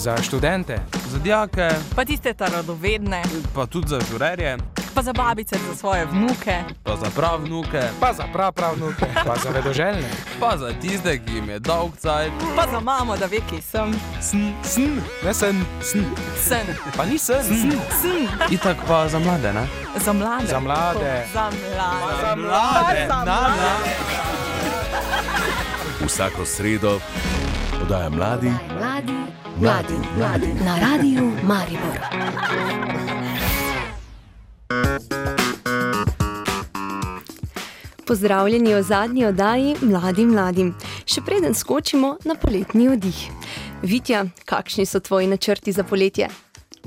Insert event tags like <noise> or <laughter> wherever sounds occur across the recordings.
Za študente, za dijake, pa tiste radovedne, pa tudi za žurerje, pa za babice, za svoje vnuke, pa za prav vnuke, pa za prav prav vnuke, <laughs> pa za vedoželjne, pa za tiste, ki jim je dolg cajt, pa za mamo, da ve, ki sem. Sn, sn, ne sen, sn. Sen. Pa ni sen, sn. sn. Itak pa za mlade, ne? Za mlade. Za mlade. Za mlade. Za mlade. Za mlade. Vsako sredo podaja mladi, mladi, mladi, mladi na radiju Maribor. Pozdravljeni v zadnji oddaji Mladim mladim. Še preden skočimo na poletni oddih. Vitja, kakšni so tvoji načrti za poletje?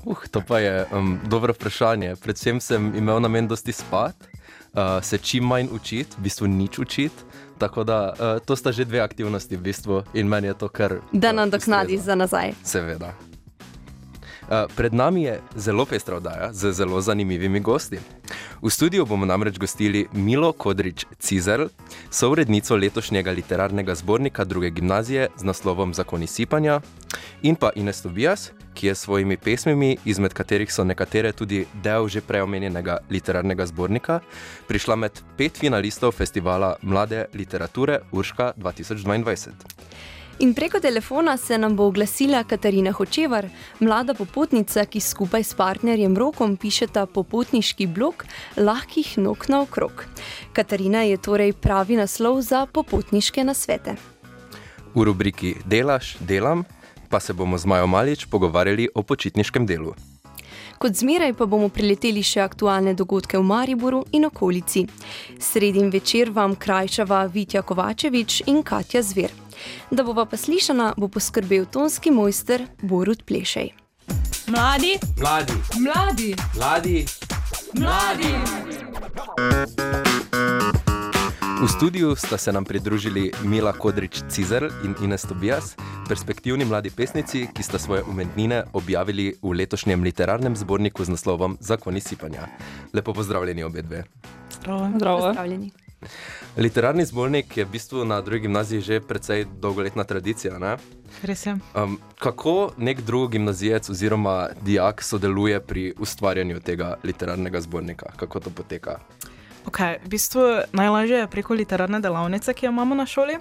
Uh, to pa je um, dobro vprašanje. Predvsem sem imel namen dosti spati, uh, se čim manj učiti, v bistvu nič učiti. Tako da uh, to sta že dve aktivnosti v bistvu in meni je to kar. Da nam doknadi za nazaj. Seveda. Uh, pred nami je zelo pestra oddaja z zelo zanimivimi gosti. V studiu bomo namreč gostili Milo Kodrič Cizer, sourednico letošnjega literarnega zbornika druge gimnazije z naslovom Zakoni sipanja, in pa Ines Tobias, ki je s svojimi pesmimi, izmed katerih so nekatere tudi del že preomenjenega literarnega zbornika, prišla med pet finalistov festivala Mlade literature Urška 2022. In preko telefona se nam bo oglasila Katarina Hočevar, mlada popotnica, ki skupaj s partnerjem Rokom pišeta popotniški blog Lahkih nog na okrog. Katarina je torej pravi naslov za popotniške nasvete. V rubriki Delaš, delam pa se bomo z Majo Malič pogovarjali o počitniškem delu. Kot zmeraj pa bomo prileteli še aktualne dogodke v Mariboru in okolici. Sredin večer vam krajšava Vitja Kovačevič in Katja Zver. Da bova pa slišana, bo poskrbel tonski mojster Borut Plešej. Mladi, mladi, mladi, mladi, mladi. V studiu sta se nam pridružili Mila Kodrič Cizer in Ines Tobias, perspektivni mladi pesnici, ki sta svoje umetnine objavili v letošnjem literarnem zborniku z naslovom Zakoni sipanja. Lepo pozdravljeni obe dve. Zdravo. Zdravo. Pozdravljeni. Literarni zbornik je v bistvu na drugi gimnaziji že precej dolgoletna tradicija. Ne? Res je. Um, kako nek drugi gimnazijec oziroma dijak sodeluje pri ustvarjanju tega literarnega zbornika? Kako to poteka? Okay, v bistvu najlažje je preko literarne delavnice, ki jo imamo na šoli.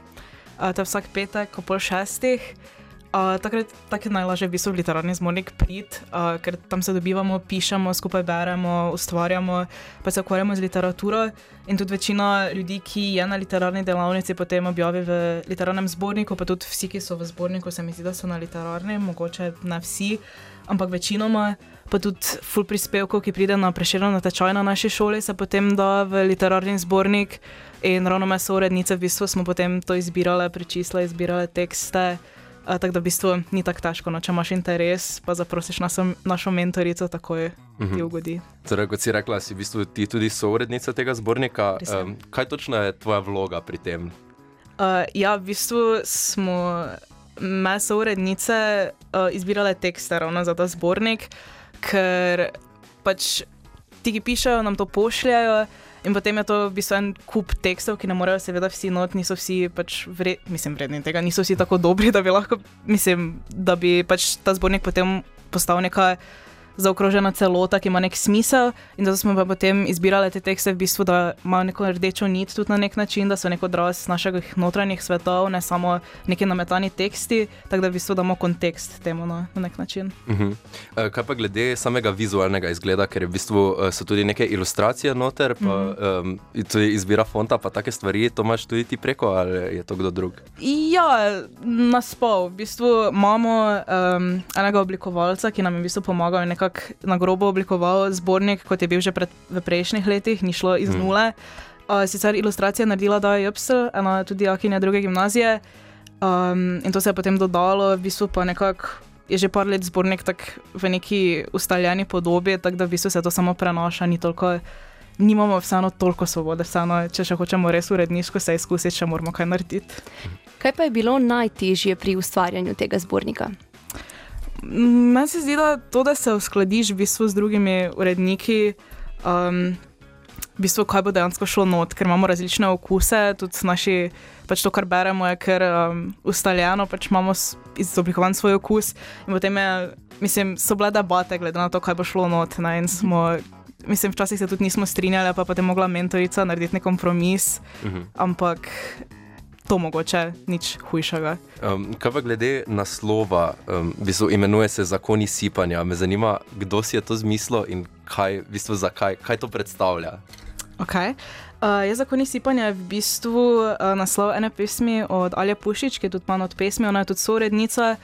Uh, to je vsak petek, ko pol šestih. Uh, takrat tak je najlažje v bistvu v literarni zmornik priti, uh, ker tam se dobivamo, pišemo, skupaj beremo, ustvarjamo, pa se ukvarjamo z literaturo. In tudi večina ljudi, ki je na literarni delavnici, potem objavi v literarnem zborniku, pa tudi vsi, ki so v zborniku, se mi zdi, da so na literarni, mogoče ne vsi, ampak večinoma pa tudi full prispevkov, ki pride na preširjeno tečaj na naši šoli, se potem da v literarni zbornik. In ravno me so urednice, v bistvu smo potem to izbirale, prečisle, izbirale tekste. Uh, tako da v bistvu ni tako težko, no, če imaš interes, pa zaprosiš našo, našo mentorico, tako je uh -huh. ti ugodi. Torej, kot si rekla, si v bistvu ti tudi sourednica tega zbornika. Um, kaj točno je tvoja vloga pri tem? Uh, ja, v bistvu smo me sourednice uh, izbirale tekste ravno za ta zbornik ker pač ti, ki pišejo, nam to pošljajo. In potem je to v bistvu en kup tekstov, ki ne morejo, seveda, vsi not, niso vsi pač vred, mislim, vredni tega, niso vsi tako dobri, da bi lahko, mislim, da bi pač ta zbornik potem postal nekaj zaokrožena celota, ki ima nek smisel. In zato smo pa potem izbirali te tekste, v bistvu, da imajo neko rdečo nit tudi na nek način, da so neko odraz naših notranjih svetov, ne samo neki nametani teksti, tako da v bistvu damo kontekst temu no, na nek način. Uh -huh. Kaj pa glede samega vizualnega izgleda, ker v bistvu eh, so tudi neke ilustracije noter, pa uh -huh. um, tudi izbira fonta, pa take stvari, to imaš tudi ti preko ali je to kdo drug? Ja, naspol. V bistvu imamo um, enega oblikovalca, ki nam je v bistvu pomagal nekako na grobo oblikoval zbornik, kot je bil že pred, v prejšnjih letih, ni šlo iz mm. nule. Uh, sicer ilustracije naredila Daja Jepsel, ena tudi jakinja druge gimnazije. Um, in to se je potem dodalo, v bistvu pa nekako je že par let zbornik v neki ustaljeni podobi, tako da v bistvu se to samo prenaša, ni toliko. Nimamo vseeno toliko svobode, vseeno, če še hočemo res uredniško se izkusiti, če moramo kaj narediti. Kaj pa je bilo najtežje pri ustvarjanju tega zbornika? Meni se zdi, da to, da se uskladiš v bistvu z drugimi uredniki, um, v bistvu, kaj bo dejansko šlo not, ker imamo različne okuse, tudi naši, pač to, kar beremo, je kar um, ustaljeno, pač imamo izoblikovan svoj okus. In potem je, mislim, so bile debate glede na to, kaj bo šlo not. Ne, in smo, mislim, včasih se tudi nismo strinjali, pa potem mogla mentorica narediti nek kompromis, Mhm. ampak to mogoče nič hujšega. Um, kaj pa glede naslova, um, v bistvu imenuje se Zakoni sipanja. Me zanima, kdo si je to zmislil in kaj, v bistvu, zakaj, kaj to predstavlja. Okay. Uh, je zakoni sipanja v bistvu uh, naslov ene pesmi od Alja Pušič, ki je tudi manj od pesmi, ona je tudi sorednica.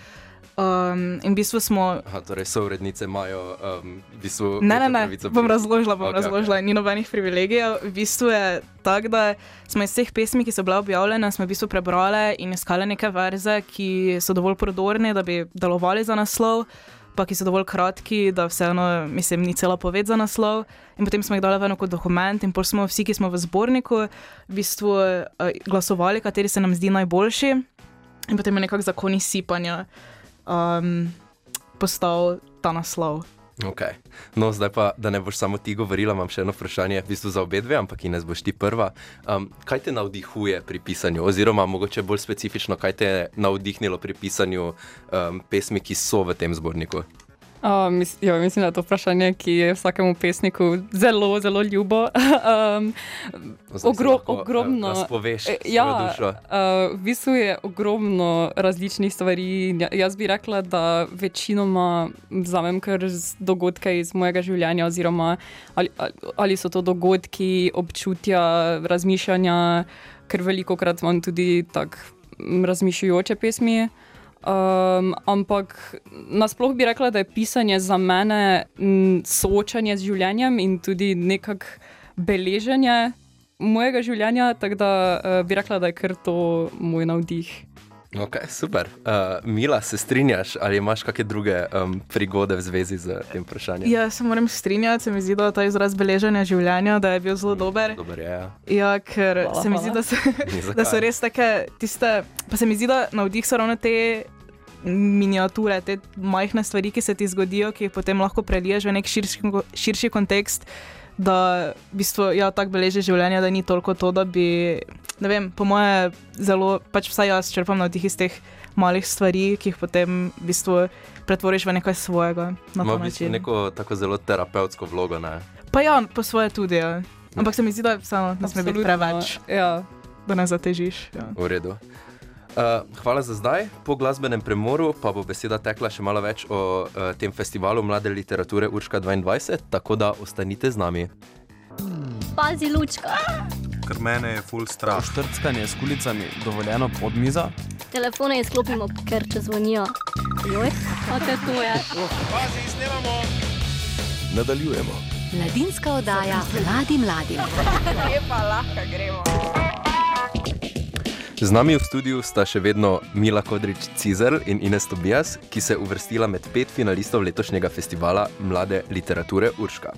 Um, in v bistvu smo. Aha, torej, sovrednice imajo um, v bistvu. Ne, ne, ne, bom razložila, bom okay, razložila, okay. ni nobenih privilegijev. V bistvu je tako, da smo iz vseh pesmi, ki so bile objavljene, smo v bistvu prebrali in iskali neke verze, ki so dovolj prodorne, da bi delovali za naslov, pa ki so dovolj kratki, da vseeno, mislim, ni cela poved za naslov. In potem smo jih dali ven kot dokument, in potem smo vsi, ki smo v zborniku, v bistvu uh, glasovali, kateri se nam zdi najboljši. In potem je nekako zakoni sipanja um, postal ta naslov. Okay. No, zdaj pa, da ne boš samo ti govorila, imam še eno vprašanje, v bistvu za obe dve, ampak Ines boš ti prva. Um, kaj te navdihuje pri pisanju, oziroma mogoče bolj specifično, kaj te je navdihnilo pri pisanju um, pesmi, ki so v tem zborniku? Mis, jo, mislim, da je to vprašanje, ki je vsakemu pesniku zelo, zelo ljubo. <laughs> um, ogro, lahko, ogromno. Eh, svojo ja, uh, v bistvu je ogromno različnih stvari. Ja, jaz bi rekla, da večinoma vzamem kar dogodke iz mojega življenja, oziroma ali, ali, so to dogodki, občutja, razmišljanja, ker veliko krat imam tudi tako razmišljujoče pesmi. Um, ampak nasploh bi rekla, da je pisanje za mene soočanje z življenjem in tudi nekako beleženje mojega življenja, tako da uh, bi rekla, da je kar to moj navdih. Okay, super. Uh, Mila, se strinjaš ali imaš kakšne druge um, prigode v zvezi z tem vprašanjem? Ja, se moram strinjati, se mi zdi, da ta izraz beleženja življenja da je bil zelo dober. Dober je, ja. Ja, ker Hvala, se mi zdi, <laughs> da so, da so res take tiste. Pa se mi zdi, da navdih so ravno te miniature, te majhne stvari, ki se ti zgodijo, ki jih potem lahko preliješ v nek širši, širši kontekst. Da v bistvu ja, tako beleži življenje, da ni toliko to, da bi, ne vem, po moje, zelo, pač vsaj jaz črpam navdih iz teh malih stvari, ki jih potem v bistvu pretvoriš v nekaj svojega. na Ima v bistvu način. neko tako zelo terapevtsko vlogo. Ne? Pa ja, po svoje tudi. Ja. Ampak se mi zdi, da vseeno ne sme biti preveč, Ja. da ne zatežiš. Ja. V redu. Uh, hvala za zdaj. Po glasbenem premoru pa bo beseda tekla še malo več o uh, tem festivalu mlade literature Urška 22, tako da ostanite z nami. Pazi, lučka. Ker mene je full strah. Štrckanje s kulicami dovoljeno pod mizo. Telefone izklopimo, ker če zvonijo. Joj, kaj to je? Nadaljujemo. Mladinska oddaja mladim <laughs> mladim. Z nami v studiu sta še vedno Mila Kodrič Cizel in Ines Tobias, ki se je uvrstila med pet finalistov letošnjega festivala mlade literature Urška.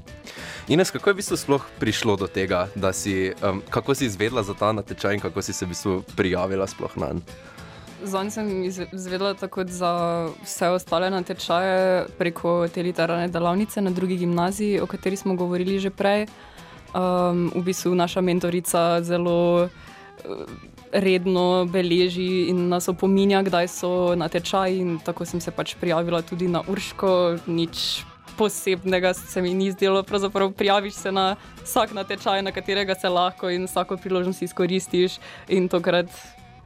Ines, kako je v bistvu sploh prišlo do tega, da si, um, kako si izvedela za ta natečaj in kako si se v bistvu prijavila sploh na njega? Zanj sem iz- izvedela tako za vse ostale natečaje preko te literarne delavnice na drugi gimnaziji, o kateri smo govorili že prej. Um, v bistvu naša mentorica zelo redno beleži in nas opominja, kdaj so natečaji, in tako sem se pač prijavila tudi na Urško. Nič posebnega se mi ni zdelo, pravzaprav prijaviš se na vsak natečaj, na katerega se lahko in vsako priložnost izkoristiš, in tokrat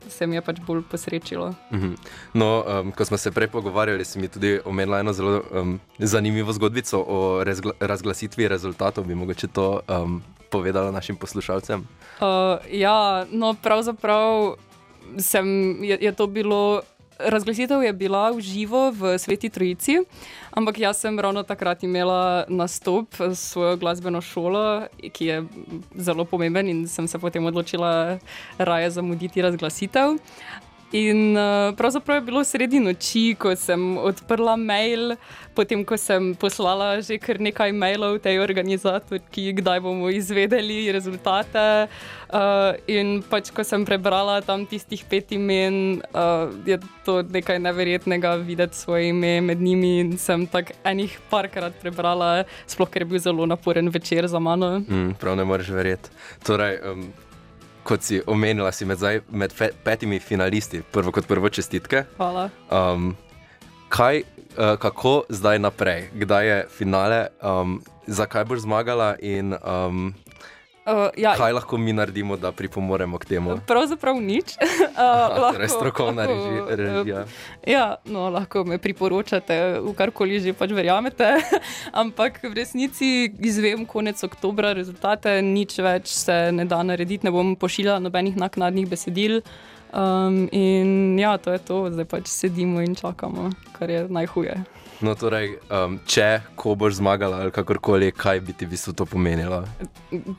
se mi je pač bolj posrečilo. Mhm. No, um, ko smo se prej pogovarjali, si mi tudi omenila eno zelo um, zanimivo zgodbico o razgla razglasitvi rezultatov. Bi mogoče to um, povedala našim poslušalcem? Uh, ja, no, pravzaprav sem, je, je to bilo. Razglasitev je bila v živo v Sveti Trojici, ampak jaz sem ravno takrat imela nastop s svojo glasbeno šolo, ki je zelo pomemben in sem se potem odločila raje zamuditi razglasitev. In uh, pravzaprav je bilo sredi noči, ko sem odprla mail, potem ko sem poslala že kar nekaj mailov tej organizatorki, kdaj bomo izvedeli rezultate. Uh, in pač, ko sem prebrala tam tistih pet imen, uh, je to nekaj neverjetnega videti svoje ime med njimi. In sem tako enih parkrat prebrala, sploh ker je bil zelo naporen večer za mano. Mm, prav ne moreš verjeti. Torej, um, kot si omenila, si med, zdaj, med fe, petimi finalisti, prvo kot prvo čestitke. Hvala. Um, kaj, uh, kako zdaj naprej, kdaj je finale, um, zakaj boš zmagala in um, Uh, ja, kaj lahko mi naredimo, da pripomoremo k temu? Pravzaprav nič. <laughs> Uh, torej, strokovna reži, režija. Ja, no, lahko me priporočate, v karkoli že pač verjamete. <laughs> Ampak v resnici izvem konec oktobra rezultate, nič več se ne da narediti, ne bom pošiljala nobenih naknadnih besedil. Um, in ja, to je to, zdaj pač sedimo in čakamo, kar je najhuje. No, torej, um, če ko boš zmagala ali kakorkoli, kaj bi ti v bistvu to pomenilo?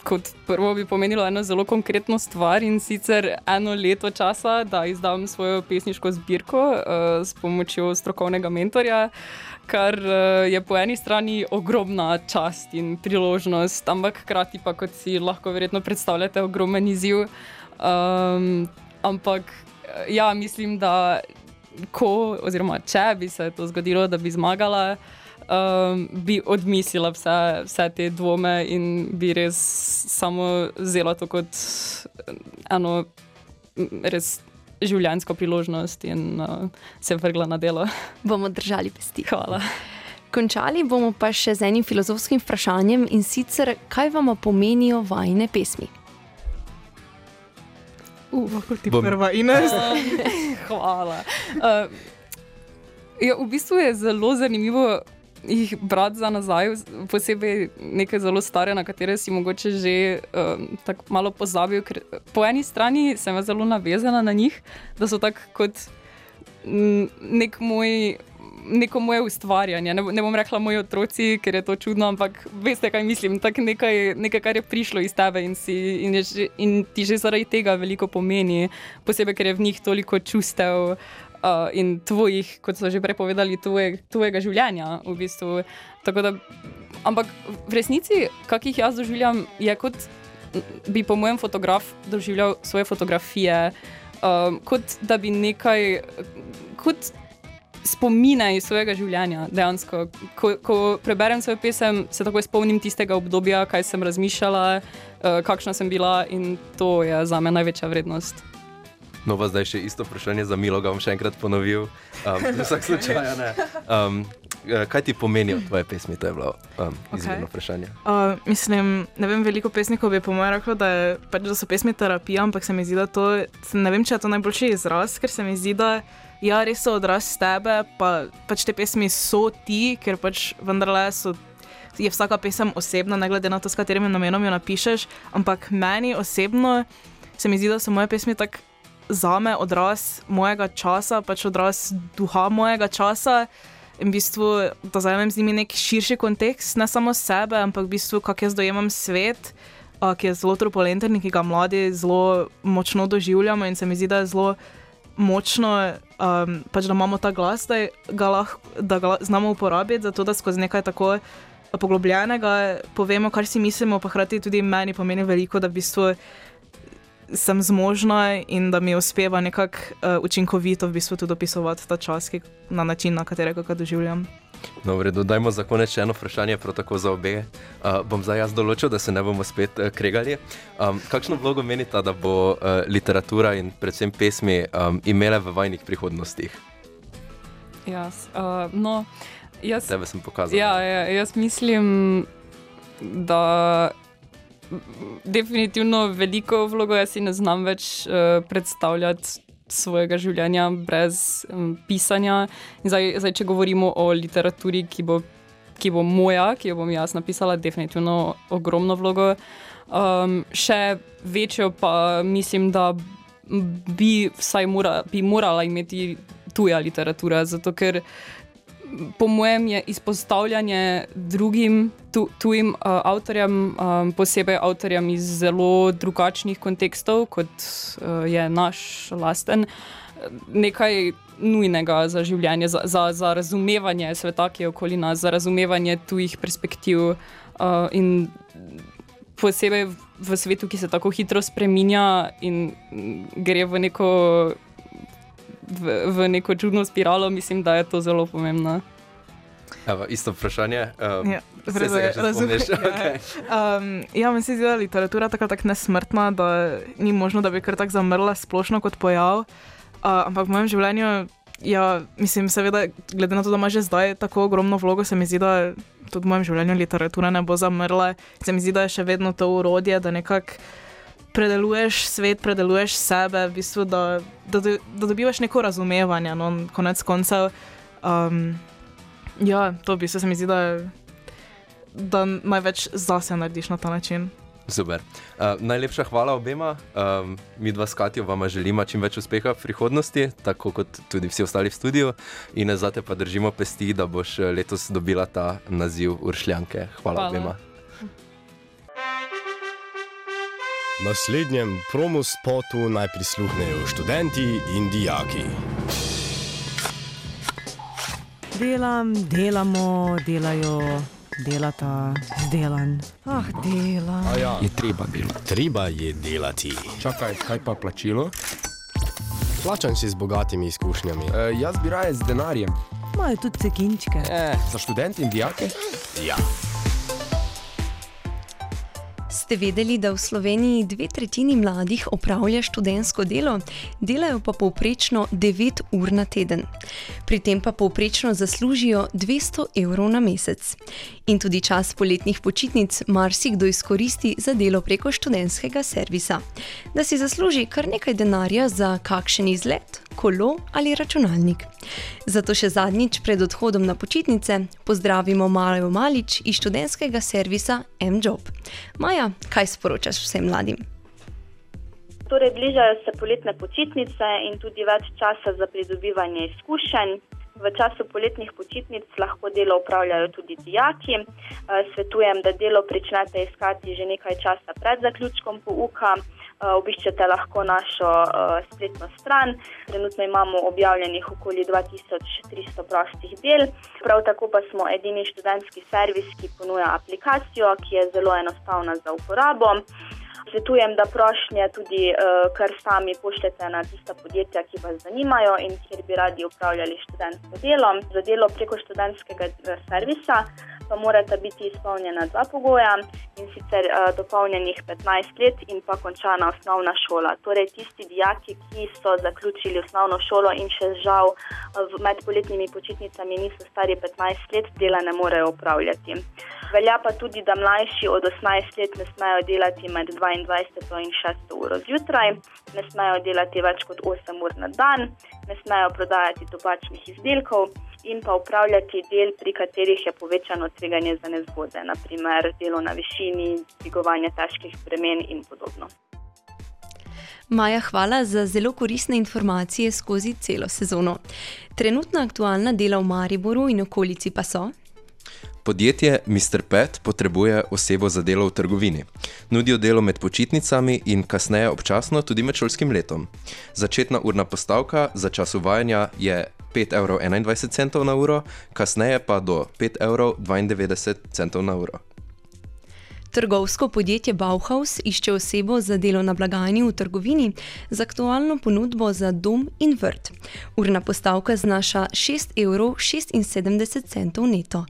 Kot prvo bi pomenilo eno zelo konkretno stvar in sicer eno leto časa, da izdam svojo pesniško zbirko uh, s pomočjo strokovnega mentorja. Kar uh, je po eni strani ogromna čast in priložnost, ampak hkrati pa, kot si lahko verjetno predstavljate, ogromen izziv. Um, ampak ja, mislim, da ko, oziroma če bi se to zgodilo, da bi zmagala, um, bi odmislila vse, vse te dvome in bi res samo vzela to kot eno res življenjsko priložnost in uh, se vrgla na delo. Bomo držali pesti. Hvala. Končali bomo pa še z enim filozofskim vprašanjem in sicer, kaj vam pomenijo vajne pesmi? Uh, lahko ti bom... prva Ines. <laughs> Hvala. Uh, ja, v bistvu je zelo zanimivo jih brati za nazaj, posebej neke zelo stare, na katere si mogoče že um, tako malo pozabil. Po eni strani sem zelo navezana na njih, da so tako kot nek moj neko moje ustvarjanje. Ne, ne bom rekla moji otroci, ker je to čudno, ampak veste, kaj mislim. Nekaj, nekaj, kar je prišlo iz tebe in, si, in, že, in ti že zaradi tega veliko pomeni, posebej, ker je v njih toliko čustev. Uh, in tvojih, kot so že prepovedali, tvoje, tvojega življenja. V bistvu. da, ampak v resnici, kak jih jaz doživljam, je kot bi po mojem fotograf doživljal svoje fotografije, um, kot da bi nekaj, kot spomine iz svojega življenja. Dejansko. Ko, ko preberem svoj pesem, se takoj spomnim tistega obdobja, kaj sem razmišljala, uh, kakšna sem bila in to je za me največja vrednost. No, pa zdaj še isto vprašanje za Milo, ga bom še enkrat ponovil. Um, <laughs> vsak slučaj, ne. Um, kaj ti pomenijo tvoje pesmi? To je bilo um, izjemno okay. vprašanje. Uh, mislim, ne vem, veliko pesnikov bi po mojem reklo, da, pač, da so pesmi terapija, ampak se mi zdi, da to, ne vem, če je to najboljši izraz, ker se mi zdi, da ja, res so odraz tebe, pa pač te pesmi so ti, ker pač vendarle so. Je vsaka pesem osebna, ne glede na to, s katerim namenom jo napišeš. Ampak meni osebno se mi zdi, da so moje pesmi tako za me odraz mojega časa, pač odraz duha mojega časa. In v bistvu, da zajamem z njimi nek širši kontekst, ne samo sebe, ampak v bistvu, kako jaz dojemam svet, ki je zelo turbulenten in ki ga mladi zelo močno doživljamo. In se mi zdi, da je zelo močno, um, pač, da imamo ta glas, da ga, lahko, da ga znamo uporabiti, zato da skozi nekaj tako poglobljenega povemo, kar si mislimo, pa hkrati tudi meni pomeni veliko, da v bistvu sem zmožna in da mi uspeva nekako uh, učinkovito v bistvu tudi opisovati ta čas ki, na način, na katerega ga doživljam. No, vredo, dajmo za konec še eno vprašanje, prav tako za obe. Uh, bom zdaj jaz določil, da se ne bomo spet uh, kregali. Um, kakšno vlogo menite, da bo uh, literatura in predvsem pesmi um, imele v vajnih prihodnostih? Jaz, uh, no, jaz, Tebe sem pokazal. Ja, ja, jaz mislim, da definitivno veliko vlogo jaz si ne znam več uh, predstavljati svojega življenja brez um, pisanja. Zdaj, zdaj, če govorimo o literaturi, ki bo, ki bo moja, ki jo bom jaz napisala, definitivno ogromno vlogo. Um, še večjo pa mislim, da bi vsaj mora, bi morala imeti tuja literatura, zato ker po mojem je izpostavljanje drugim tu, tujim uh, avtorjem, um, posebej avtorjem iz zelo drugačnih kontekstov, kot uh, je naš lasten, nekaj nujnega za življenje, za, za, za razumevanje sveta, ki je okoli nas, za razumevanje tujih perspektiv uh, in posebej v svetu, ki se tako hitro spreminja in gre v neko, v, v neko čudno spiralo, mislim, da je to zelo pomembno. Evo, isto vprašanje. Um, Ja, razumem. razumem, <laughs> ja. Okay. Um, ja, meni se zdi, da je literatura tako tak nesmrtna, da ni možno, da bi kar tako zamrla splošno kot pojav. Uh, ampak v mojem življenju, ja, mislim, seveda, glede na to, da ima že zdaj tako ogromno vlogo, se mi zdi, da tudi v mojem življenju literatura ne bo zamrla. Se mi zdi, da je še vedno to urodje, da nekako predeluješ svet, predeluješ sebe, v bistvu, da, da, do- da dobivaš neko razumevanje. No, konec koncev. Um, ja, to v bistvu se mi zdi, da da največ zase narediš na ta način. Super. Uh, najlepša hvala obema. Um, mi dva s Katijo vam želimo čim več uspeha v prihodnosti, tako kot tudi vsi ostali v studiu. In zate pa držimo pesti, da boš eh, letos dobila ta naziv Uršljanke. Hvala, Hvala. obema. Naslednjem promo spotu naj prisluhnejo študenti in dijaki. Delam, delamo, delajo, delata, zdelan. Ah, delam. Ja, Je treba delati. treba je delati. Čakaj, kaj pa plačilo? Plačan si z bogatimi izkušnjami. E, jaz bi raje z denarjem. Imajo tudi cekinčke. E, za študente in dijake? Ja. Ste vedeli, da v Sloveniji dve tretjini mladih opravlja študentsko delo, delajo pa povprečno 9 ur na teden. Pri tem pa povprečno zaslužijo 200 evrov na mesec. In tudi čas poletnih počitnic marsikdo izkoristi za delo preko študentskega servisa, da si zasluži kar nekaj denarja za kakšen izlet, kolo ali računalnik. Zato še zadnjič pred odhodom na počitnice pozdravimo Majo Malič iz študentskega servisa M-Job. Maja, kaj sporočaš vsem mladim? Torej, bližajo se poletne počitnice in tudi več časa za pridobivanje izkušenj. V času poletnih počitnic lahko delo upravljajo tudi dijaki. Eh, Svetujem, da delo pričnete iskati že nekaj časa pred zaključkom pouka. Eh, Obiščete lahko našo eh, spletno stran. Trenutno imamo objavljenih okoli 2300 prostih del. Prav tako pa smo edini študentski servis, ki ponuja aplikacijo, ki je zelo enostavna za uporabo. Svetujem, da prošnje tudi uh, kar sami pošljete na tista podjetja, ki vas zanimajo in kjer bi radi upravljali študentsko delo. Za delo preko študentskega servisa pa morata biti izpolnjena dva pogoja in sicer uh, dopolnjenih 15 let in pa končana osnovna šola. Torej, tisti dijaki, ki so zaključili osnovno šolo in še žal uh, med poletnimi počitnicami niso stari 15 let, dela ne morejo upravljati. Velja pa tudi, da mlajši od 18 let ne smejo delati med 22 in 6 uro zjutraj, ne smejo delati več kot 8 ur na dan, ne smejo prodajati tobačnih izdelkov in pa upravljati del, pri katerih je povečano tveganje za nezgode, naprimer delo na višini, dvigovanje težkih bremen in podobno. Maja, hvala za zelo koristne informacije skozi celo sezono. Trenutna aktualna dela v Mariboru in okolici pa so. Podjetje Mr. Pet potrebuje osebo za delo v trgovini. Nudijo delo med počitnicami in kasneje občasno tudi med šolskim letom. Začetna urna postavka za čas uvajanja je 5,21 evrov na uro, kasneje pa do 5,92 evrov na uro. Trgovsko podjetje Bauhaus išče osebo za delo na blagajni v trgovini z aktualno ponudbo za dom in vrt. Urna postavka znaša 6,76 evrov neto.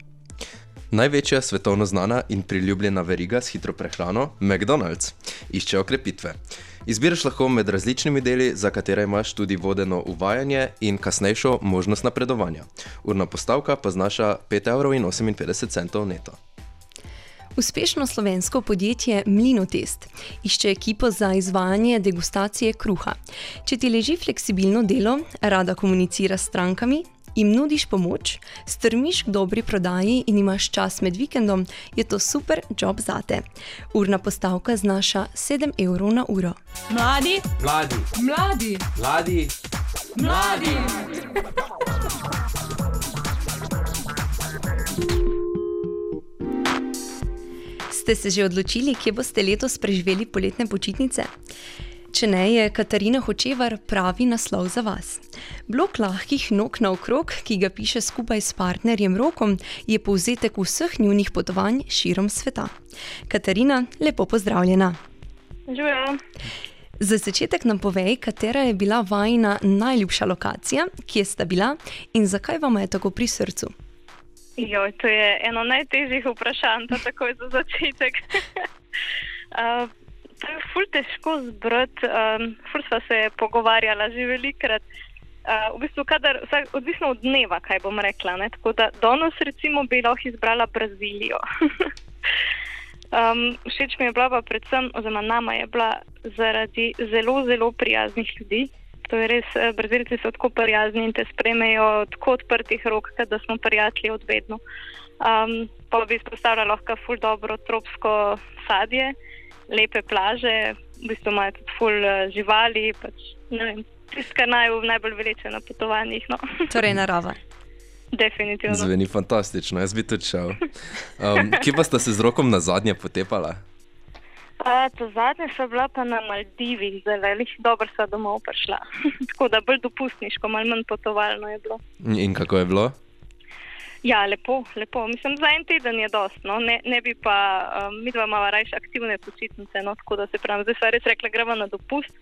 Največja svetovno znana in priljubljena veriga s hitro prehrano, McDonald's, išče okrepitve. Izbiraš lahko med različnimi deli, za katere imaš tudi vodeno uvajanje in kasnejšo možnost napredovanja. Urna postavka pa znaša 5,58 evrov neto. Uspešno slovensko podjetje Mlinotest išče ekipo za izvajanje degustacije kruha. Če ti leži fleksibilno delo, rada komunicira s strankami, jim nudiš pomoč, strmiš k dobri prodaji in imaš čas med vikendom, je to super job zate. Urna postavka znaša 7 evrov na uro. Mladi, Mladi, mladi, mladi, mladi. Ste se že odločili, kje boste letos preživeli poletne počitnice? Če ne je Katarina Hočevar pravi naslov za vas. Blok lahkih nog naokrog, ki ga piše skupaj s partnerjem Rokom, je povzetek vseh njunih potovanj širom sveta. Katarina, lepo pozdravljena. Živijo. Za začetek nam povej, katera je bila vajna najljubša lokacija, kje sta bila in zakaj vam je tako pri srcu. Joj, to je eno najtežjih vprašanj, pa takoj za začetek. uh, <laughs> to je ful težko zbrati, um, ful sva se pogovarjala že velikrat. Uh, v bistvu, kadar, vsak, odvisno od dneva, kaj bom rekla. Ne? Tako da danes, recimo, bi lahko izbrala Brazilijo. <laughs> um, všeč mi je bila pa predvsem, oziroma nama je bila zaradi zelo, zelo prijaznih ljudi. To je res, eh, Brazilci so tako prijazni in te sprejmejo tako odprtih rok, da smo prijatelji od vedno. Um, pa bi izpostavila lahko ful dobro tropsko sadje, lepe plaže, v bistvu imajo tudi ful eh, živali, pač, tisto, kar naj v najbolj vleče na potovanjih. No. <laughs> Torej, narava. Definitivno. Zveni fantastično, jaz bi tudi šel. Um, kje pa ste se z rokom na zadnje potepala? A, to zadnje so bila pa na Maldivih, zelo dobro so domov prišla. <laughs> Tako da bolj dopustniško, malo manj potovalno je bilo. In kako je bilo? Ja, lepo, lepo. Mislim, za en teden je dost. No. Ne, ne bi pa, um, mi dva imamo raje aktivne počitnice, no. tako da se pravi, zdaj sva res rekla, gremo na dopust,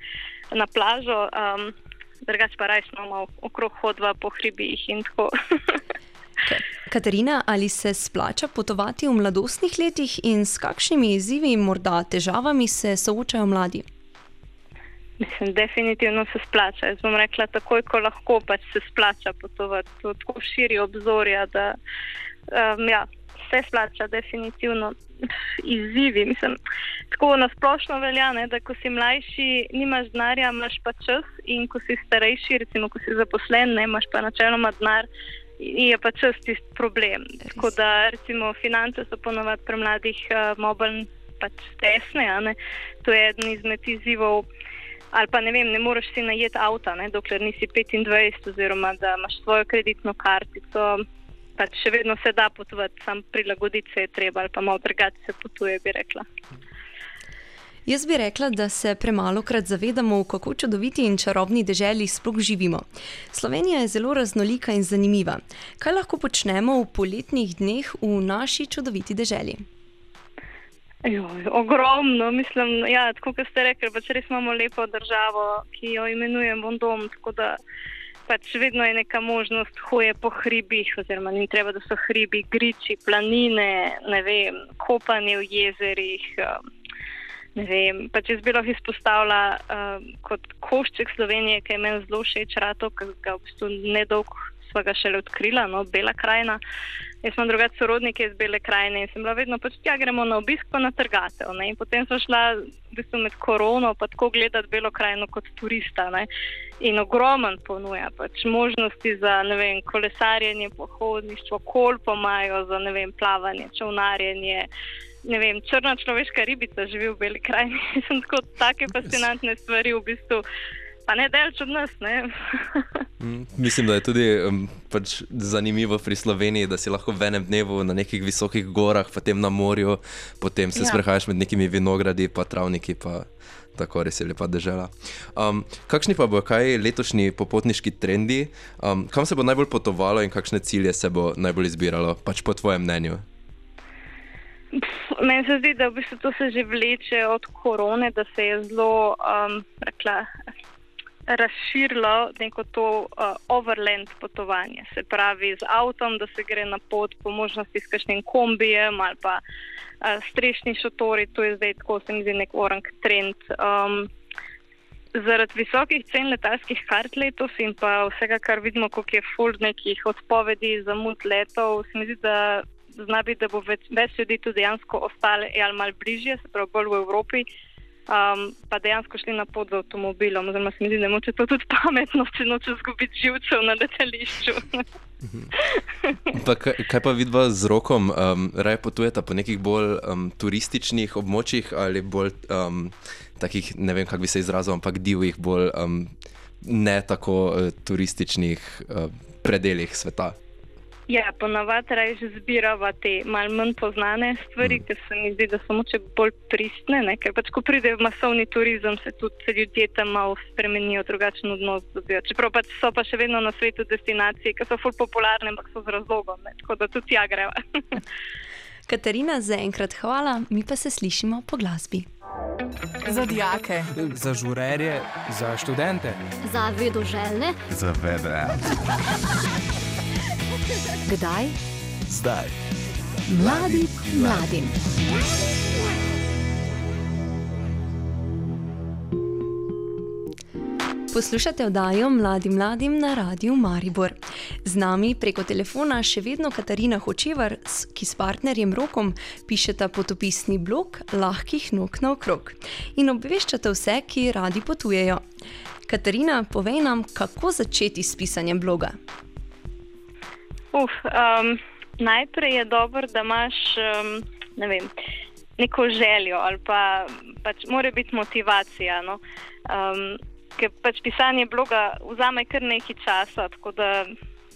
na plažo, um, drugače pa raje smo malo okrog hodva po hribih in tako. <laughs> Katarina, ali se splača potovati v mladostnih letih in s kakšnimi izzivi in morda težavami se soočajo mladi? Mislim, definitivno se splača. Jaz bom rekla, takoj, ko lahko, pač se splača potovati. To tako širi obzorja, da um, ja, se splača, definitivno. Izzivi. Mislim, tako nasplošno velja, ne, da ko si mlajši, nimaš denarja, imaš pa čas, in ko si starejši, recimo, ko si zaposlen, ne, imaš pa načeloma denar je pa čas tisti problem. Tako da, recimo, finance so ponovadi pri mladih uh, mobilni pač tesne. To je eden izmed izzivov. Ali pa ne vem, ne moreš si najeti avta, ne, dokler nisi 25, oziroma da imaš svojo kreditno kartico. Pač še vedno se da potovati, sam prilagoditi se je treba, ali pa malo drugače se potuje, bi rekla. Jaz bi rekla, da se premalo krat zavedamo, v kako čudoviti in čarobni deželi sploh živimo. Slovenija je zelo raznolika in zanimiva. Kaj lahko počnemo v poletnih dneh v naši čudoviti deželi? Joj, ogromno, mislim, ja, tako kot ste rekli, pač res imamo lepo državo, ki jo imenujemo dom. Pač vedno je neka možnost hoje po hribih, oziroma ni treba, da so hribi, griči, planine, vem, kopanje v jezerih. Um, ne vem, pa če bi lahko izpostavila uh, kot košček Slovenije, ki je meni zelo všeč, rato, ki ga v bistvu nedolgo sva ga šele odkrila, no, Bela krajina. Jaz sem drugačen sorodnik iz Bele krajine in sem bila vedno pač tja, gremo na obisk pa na trgatev. Ne. In potem sem šla v bistvu med korono pa tako gledati Belo krajino kot turista. Ne. In ogromen ponuja pač možnosti za vem, kolesarjenje, pohodništvo, kolpo imajo za vem, plavanje, čovnarjenje ne vem, črna človeška ribica živi v Beli krajini. <laughs> Sem tako take fascinantne stvari v bistvu. Pa ne delč od nas. <laughs> mislim, da je tudi um, pač zanimivo pri Sloveniji, da si lahko v enem dnevu na nekih visokih gorah, potem na morju, potem se ja. sprehajaš med nekimi vinogradi, pa travniki, pa tako res je lepa država. Um, kakšni pa bo kaj letošnji popotniški trendi, um, kam se bo najbolj potovalo in kakšne cilje se bo najbolj izbiralo, pač po tvojem mnenju? Meni se zdi, da v bistvu to se že vleče od korone, da se je zelo um, rekla, razširilo neko to uh, overland potovanje. Se pravi, z avtom, da se gre na pot, po možnosti s kakšnim kombijem ali pa uh, strešni šotori. To je zdaj tako, se mi zdi, nek orang trend. Um, Zaradi visokih cen letalskih kart letos in pa vsega, kar vidimo, koliko je full nekih odpovedi, zamud letov, se mi zdi, da zna biti, da bo več, več ljudi tudi dejansko ostale ali malo bližje, se pravi bolj v Evropi, um, pa dejansko šli na pot z avtomobilom. Oziroma, se mi zdi, da je to tudi pametno, če noče izgubiti živcev na letališču. pa kaj, kaj pa vidva z rokom? Um, Raje potujete po nekih bolj um, turističnih območjih ali bolj um, takih, ne vem, kako bi se izrazil, ampak divjih, bolj um, ne tako uh, turističnih uh, predeljih sveta? Ja, ponavadi reč zbirava te malo manj poznane stvari, mm. ker se mi zdi, da so moče bolj pristne. Ne? Ker pač, ko pride masovni turizem, se tudi ljudje tam malo spremenijo, drugačen odnos dobijo. Čeprav pač so pa še vedno na svetu destinacije, ki so ful popularne, ampak so z razlogom, ne? tako da tudi ja greva. <laughs> Katarina, zaenkrat hvala, mi pa se slišimo po glasbi. Za dijake, za žurerje, za študente, za vedoželjne, za vedre. Kdaj? Zdaj. Mladi mladim. Poslušate oddajo Mladi mladim na Radiu Maribor. Z nami preko telefona še vedno Katarina Hočevar, ki s partnerjem Rokom pišeta potopisni blog Lahkih nog na okrog in obveščate vse, ki radi potujejo. Katarina, povej nam, kako začeti s pisanjem bloga. Uf, um, najprej je dobro, da imaš um, ne vem, neko željo ali pa pač mora biti motivacija. No? Um, ker pač pisanje bloga vzame kar nekaj časa, tako da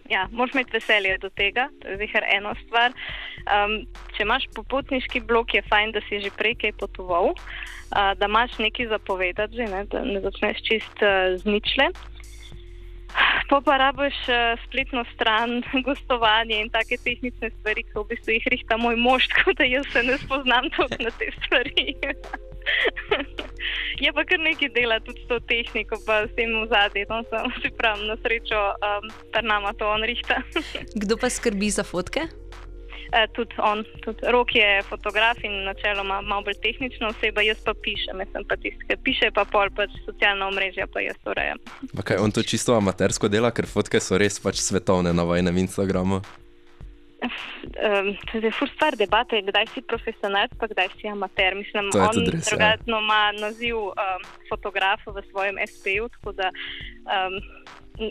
ja, moraš imeti veselje do tega, to je zihar ena stvar. Um, če imaš popotniški blog, je fajn, da si že prej kaj potoval, uh, da imaš nekaj zapovedati, že, ne, da ne začneš čist uh, z ničle. Pa pa rabiš uh, spletno stran, <laughs> gostovanje in take tehnične stvari, ki v bistvu jih rihta moj mož, <laughs> tako da jaz se ne spoznam tudi na te stvari. <laughs> je pa kar nekaj dela tudi s to tehniko, pa s tem v zadnjem, no, sem si prav na srečo, um, da nama to on rihta. Kdo pa skrbi za fotke? Uh, tudi on, tudi rok je fotograf in načeloma malo bolj tehnična oseba, jaz pa pišem, jaz pa tisti, ki piše, pa pol pač socialna omrežja, pa jaz urejam. Okay, on to čisto amatersko dela, ker fotke so res pač svetovne na vajnem Instagramu. Um, to je fur stvar debate, kdaj si profesionalc, pa kdaj si amater. Mislim, je on ja. drugačno ima naziv um, fotografa v svojem SP-ju, tako da um,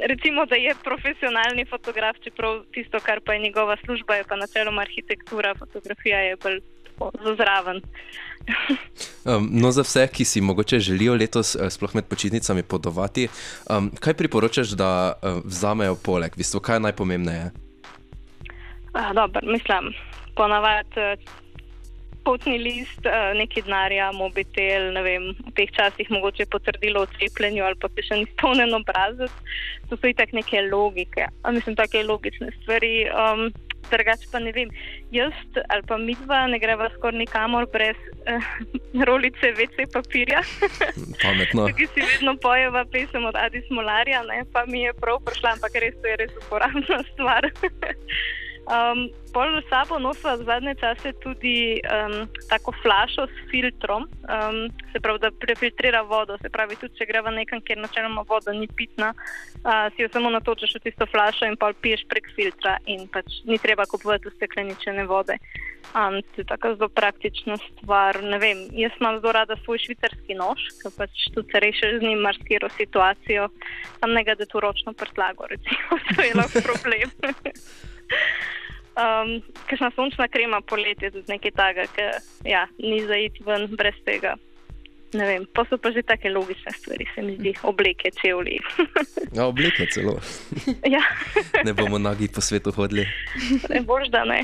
recimo, da je profesionalni fotograf, čeprav tisto, kar pa je njegova služba, je pa načeloma arhitektura, fotografija je bolj tako zraven. Um, <laughs> no, za vse, ki si mogoče želijo letos, eh, sploh med počitnicami, potovati, um, kaj priporočaš, da uh, vzamejo poleg? V bistvu, kaj je najpomembneje? Ah, Dobro, mislim, ponavadi eh, potni list, eh, nekaj denarja, mobitel, ne vem, v teh časih mogoče potrdilo o cepljenju ali pa še ni spolnen obrazec. To so itak neke logike, mislim, take logične stvari. Um, Drugače pa ne vem, jaz ali pa mi dva ne greva skoraj nikamor brez eh, rolice WC papirja. <laughs> Pametno. Tukaj si vedno pojeva pesem od Adi Smolarja, ne? pa mi je prav prišla, ampak res to je res uporabna stvar. <laughs> Um, pol s sabo nosila zadnje čase tudi um, tako flašo s filtrom, um, se pravi, da prefiltrira vodo. Se pravi, tudi če greva nekam, kjer načeloma voda ni pitna, uh, si jo samo natočiš v tisto flašo in pa piješ prek filtra in pač ni treba kupovati ustekleničene vode. Um, to je tako zelo praktična stvar. Ne vem, jaz imam zelo rada svoj švicarski nož, ker pač tudi se rešiš z njim marsikero situacijo, sam ne ga da tu ročno prtlago, recimo, <laughs> to je lahko problem. <laughs> Um, Kakšna sončna krema poletje, tudi nekaj takega, ki ja, ni za iti ven brez tega. Ne vem, pa so pa že take logične stvari, se mi zdi, obleke, čevlji. Ja, obleke celo. ja, Ne bomo nagi po svetu hodili. ne boš da ne.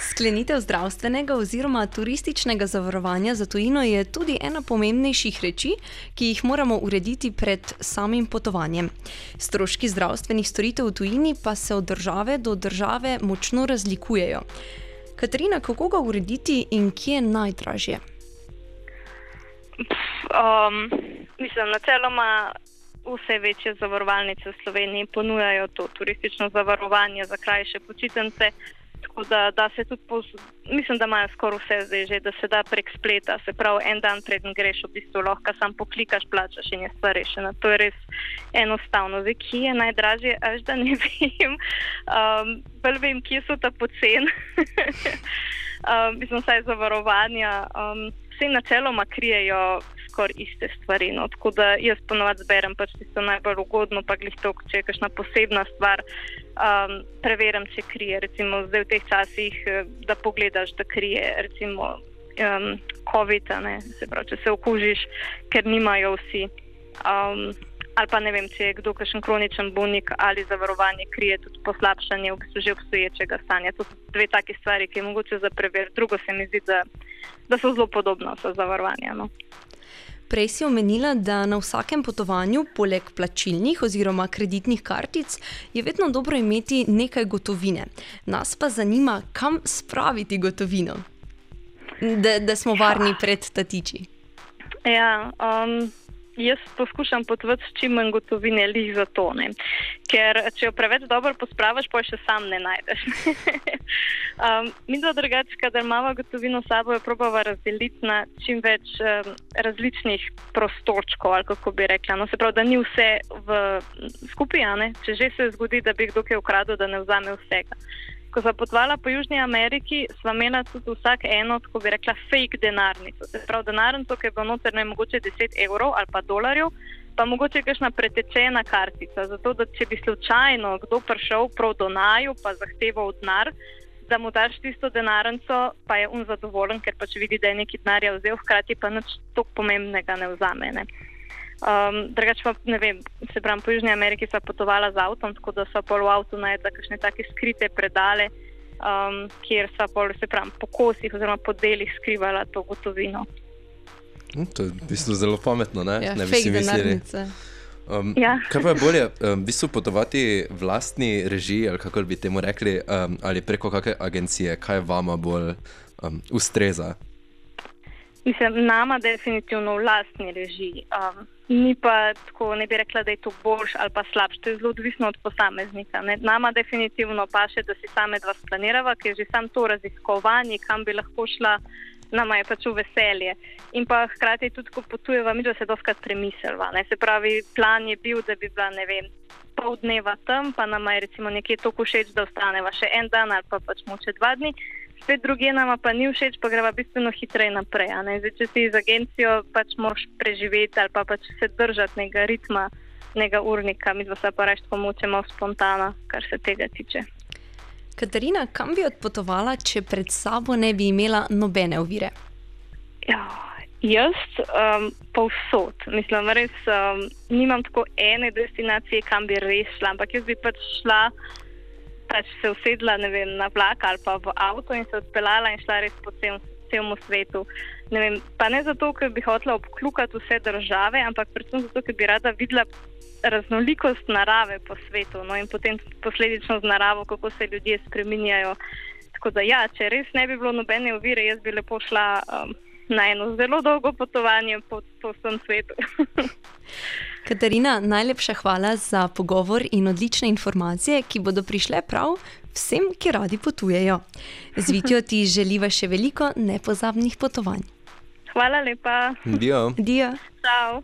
Sklenitev zdravstvenega oziroma turističnega zavarovanja za tujino je tudi ena pomembnejših reči, ki jih moramo urediti pred samim potovanjem. Stroški zdravstvenih storitev v tujini pa se od države do države močno razlikujejo. Katarina, kako ga urediti in kje je najdražje? Um, mislim, načeloma vse večje zavarovalnice v Sloveniji ponujajo to turistično zavarovanje za krajše počitnice. Tako da, da se tudi, pos, mislim, da imajo skoraj vse zdaj že, da se da prek spleta. Se pravi, en dan preden greš, v bistvu lahko sam poklikaš, plačaš in je stvar rešena. To je res enostavno. Zdaj, kje je najdražje, až da ne <laughs> vem. Um, bolj vem, kje so ta pocen. um, <laughs> mislim, saj zavarovanja. Um, vse načeloma krijejo skoraj iste stvari. No. Tako da jaz ponovadi zberem pač tisto najbolj ugodno, pa glih to, če je kakšna posebna stvar, um, preverjam, če krije. Recimo zdaj v teh časih, eh, da pogledaš, da krije recimo um, COVID, se pravi, če se okužiš, ker nimajo vsi. Um, ali pa ne vem, če je kdo kakšen kroničen bolnik ali zavarovanje krije tudi poslabšanje v bistvu že obstoječega stanja. To so dve taki stvari, ki je mogoče za preveriti. Drugo se mi zdi, da, da so zelo podobno za zavarovanje. No. Prej si omenila, da na vsakem potovanju, poleg plačilnih oziroma kreditnih kartic, je vedno dobro imeti nekaj gotovine. Nas pa zanima, kam spraviti gotovino, da, da smo varni pred tatiči. Ja, um, jaz poskušam potovati s čim manj gotovine, lih za to. Ne. Ker če jo preveč dobro pospraviš, pa še sam ne najdeš. <laughs> um, mi dva drugače, kadar imamo gotovino s sabo, jo probava razdeliti na čim več um, različnih prostorčkov, ali kako bi rekla. No, se pravi, da ni vse v skupaj, če že se zgodi, da bi kdo kaj ukradel, da ne vzame vsega ko sem potovala po Južni Ameriki, sva imela tudi vsak eno, tako bi rekla, fake denarnico. Se pravi, denarnico, ki je bilo noter ne mogoče 10 evrov ali pa dolarjev, pa mogoče kakšna pretečena kartica. Zato, da če bi slučajno kdo prišel prav do naju, pa zahteval denar, da mu daš tisto denarnico, pa je on zadovoljen, ker pač vidi, da je neki denar vzel, hkrati pa nič tako pomembnega ne vzame. Ne. Um, Drugač pa ne vem, se pravi, po Južni Ameriki sem potovala z avtom, tako da so pol v avtu najdla kakšne take skrite predale, um, kjer so pol se pravi po kosih oziroma po delih skrivala to gotovino. Hm, to je v bistvu zelo pametno, ne? Ja, ne bi si mislili. Um, Ja. kaj pa je bolje, um, v bistvu potovati v lastni režiji, ali kako bi temu rekli, um, ali preko kakšne agencije, kaj vama bolj um, ustreza? Mislim, nama definitivno v lastni režiji. Um, ni pa tako, ne bi rekla, da je to boljš ali pa slabš. To je zelo odvisno od posameznika. Ne. Nama definitivno paše, da si same dva splanirava, ker že sam to raziskovanje, kam bi lahko šla, nama je pač v veselje. In pa hkrati tudi, ko potujeva, mi da se doskrat premislva. Ne. Se pravi, plan je bil, da bi bila, ne vem, pol dneva tam, pa nama je recimo nekje toliko všeč, da ostaneva še en dan ali pa pač moče dva dni. Spet druge nama pa ni všeč, pa greva bistveno hitreje naprej. Zdaj, če si z agencijo, pač moraš preživeti ali pa pač se držati nekega ritma, nekega urnika, mi dva se pa reč tako moče malo spontana, kar se tega tiče. Katarina, kam bi odpotovala, če pred sabo ne bi imela nobene ovire? Ja, jaz um, povsod, mislim, res um, nimam tako ene destinacije, kam bi res šla, ampak jaz bi pač šla, pač se usedla vem, na vlak ali pa v avto in se odpeljala in šla res po celem, celemu svetu. Ne vem, pa ne zato, ker bi hotela obklukati vse države, ampak predvsem zato, ker bi rada videla raznolikost narave po svetu no, in potem posledično z naravo, kako se ljudje spreminjajo. Tako da, ja, če res ne bi bilo nobene ovire, jaz bi lepo šla um, na eno zelo dolgo potovanje po, po vsem svetu. <laughs> Katarina, najlepša hvala za pogovor in odlične informacije, ki bodo prišle prav vsem, ki radi potujejo. Z Vitijo ti <laughs> želiva še veliko nepozabnih potovanj. Hvala lepa. Dio. Dio. Ciao.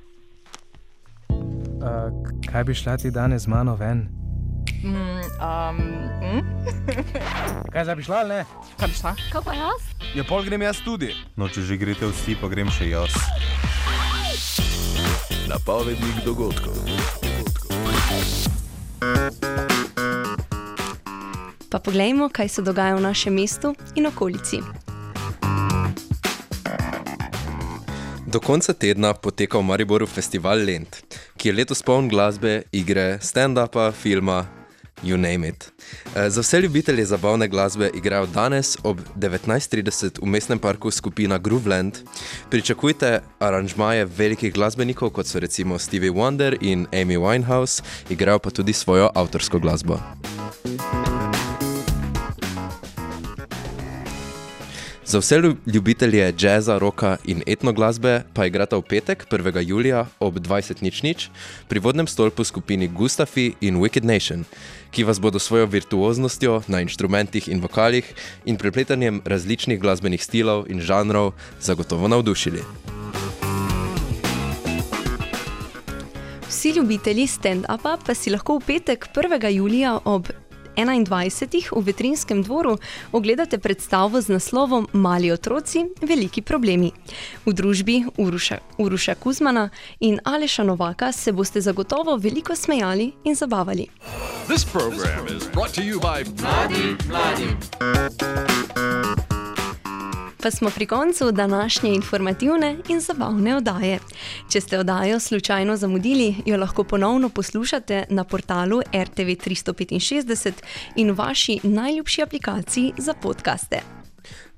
Uh, kaj bi šla ti danes z mano ven? Mm, um, mm? Kaj zdaj bi šla ne? Kaj bi šla? Kaj pa jaz? Ja, pol grem jaz tudi. No, če že greste vsi, pa grem še jaz. Napovednik dogodkov. Pa poglejmo, kaj se dogaja v našem mestu in okolici. Do konca tedna poteka v Mariboru festival Lent, ki je letos poln glasbe, igre, stand-upa, filma, you name it. E, Za vse ljubitelje zabavne glasbe igrajo danes ob 19.30 v mestnem parku skupina Grooveland. Pričakujte aranžmaje velikih glasbenikov, kot so recimo Stevie Wonder in Amy Winehouse, igrajo pa tudi svojo avtorsko glasbo. Za vse lju- ljubitelje jazza, roka in etnoglasbe pa igrata v petek, 1. julija ob 20.00 pri vodnem stolpu skupini Gustafi in Wicked Nation, ki vas bodo svojo virtuoznostjo na inštrumentih in vokalih in prepletanjem različnih glasbenih stilov in žanrov zagotovo navdušili. Vsi ljubitelji stand-upa pa si lahko v petek 1. julija ob 21. v Vetrinskem dvoru ogledate predstavo z naslovom Mali otroci, veliki problemi. V družbi Uruša, Uruša Kuzmana in Aleša Novaka se boste zagotovo veliko smejali in zabavali. This program is brought to you by Mladi, Mladi. Pa smo pri koncu današnje informativne in zabavne oddaje. Če ste oddajo slučajno zamudili, jo lahko ponovno poslušate na portalu RTV 365 in v vaši najljubši aplikaciji za podkaste.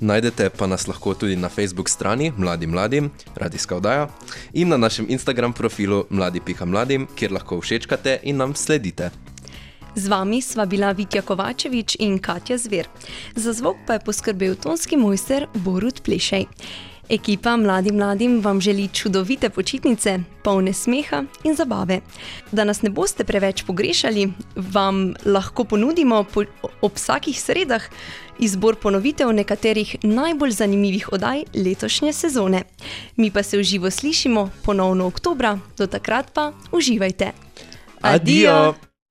Najdete pa nas lahko tudi na Facebook strani Mladi Mladim, radijska oddaja, in na našem Instagram profilu mladi.mladim, kjer lahko všečkate in nam sledite. Z vami sva bila Vitja Kovačevič in Katja Zver. Za zvok pa je poskrbel tonski mojster Borut Plešej. Ekipa Mladim Mladim vam želi čudovite počitnice, polne smeha in zabave. Da nas ne boste preveč pogrešali, vam lahko ponudimo po, ob vsakih sredah izbor ponovitev nekaterih najbolj zanimivih oddaj letošnje sezone. Mi pa se v živo slišimo ponovno oktobra, do takrat pa uživajte. Adijo!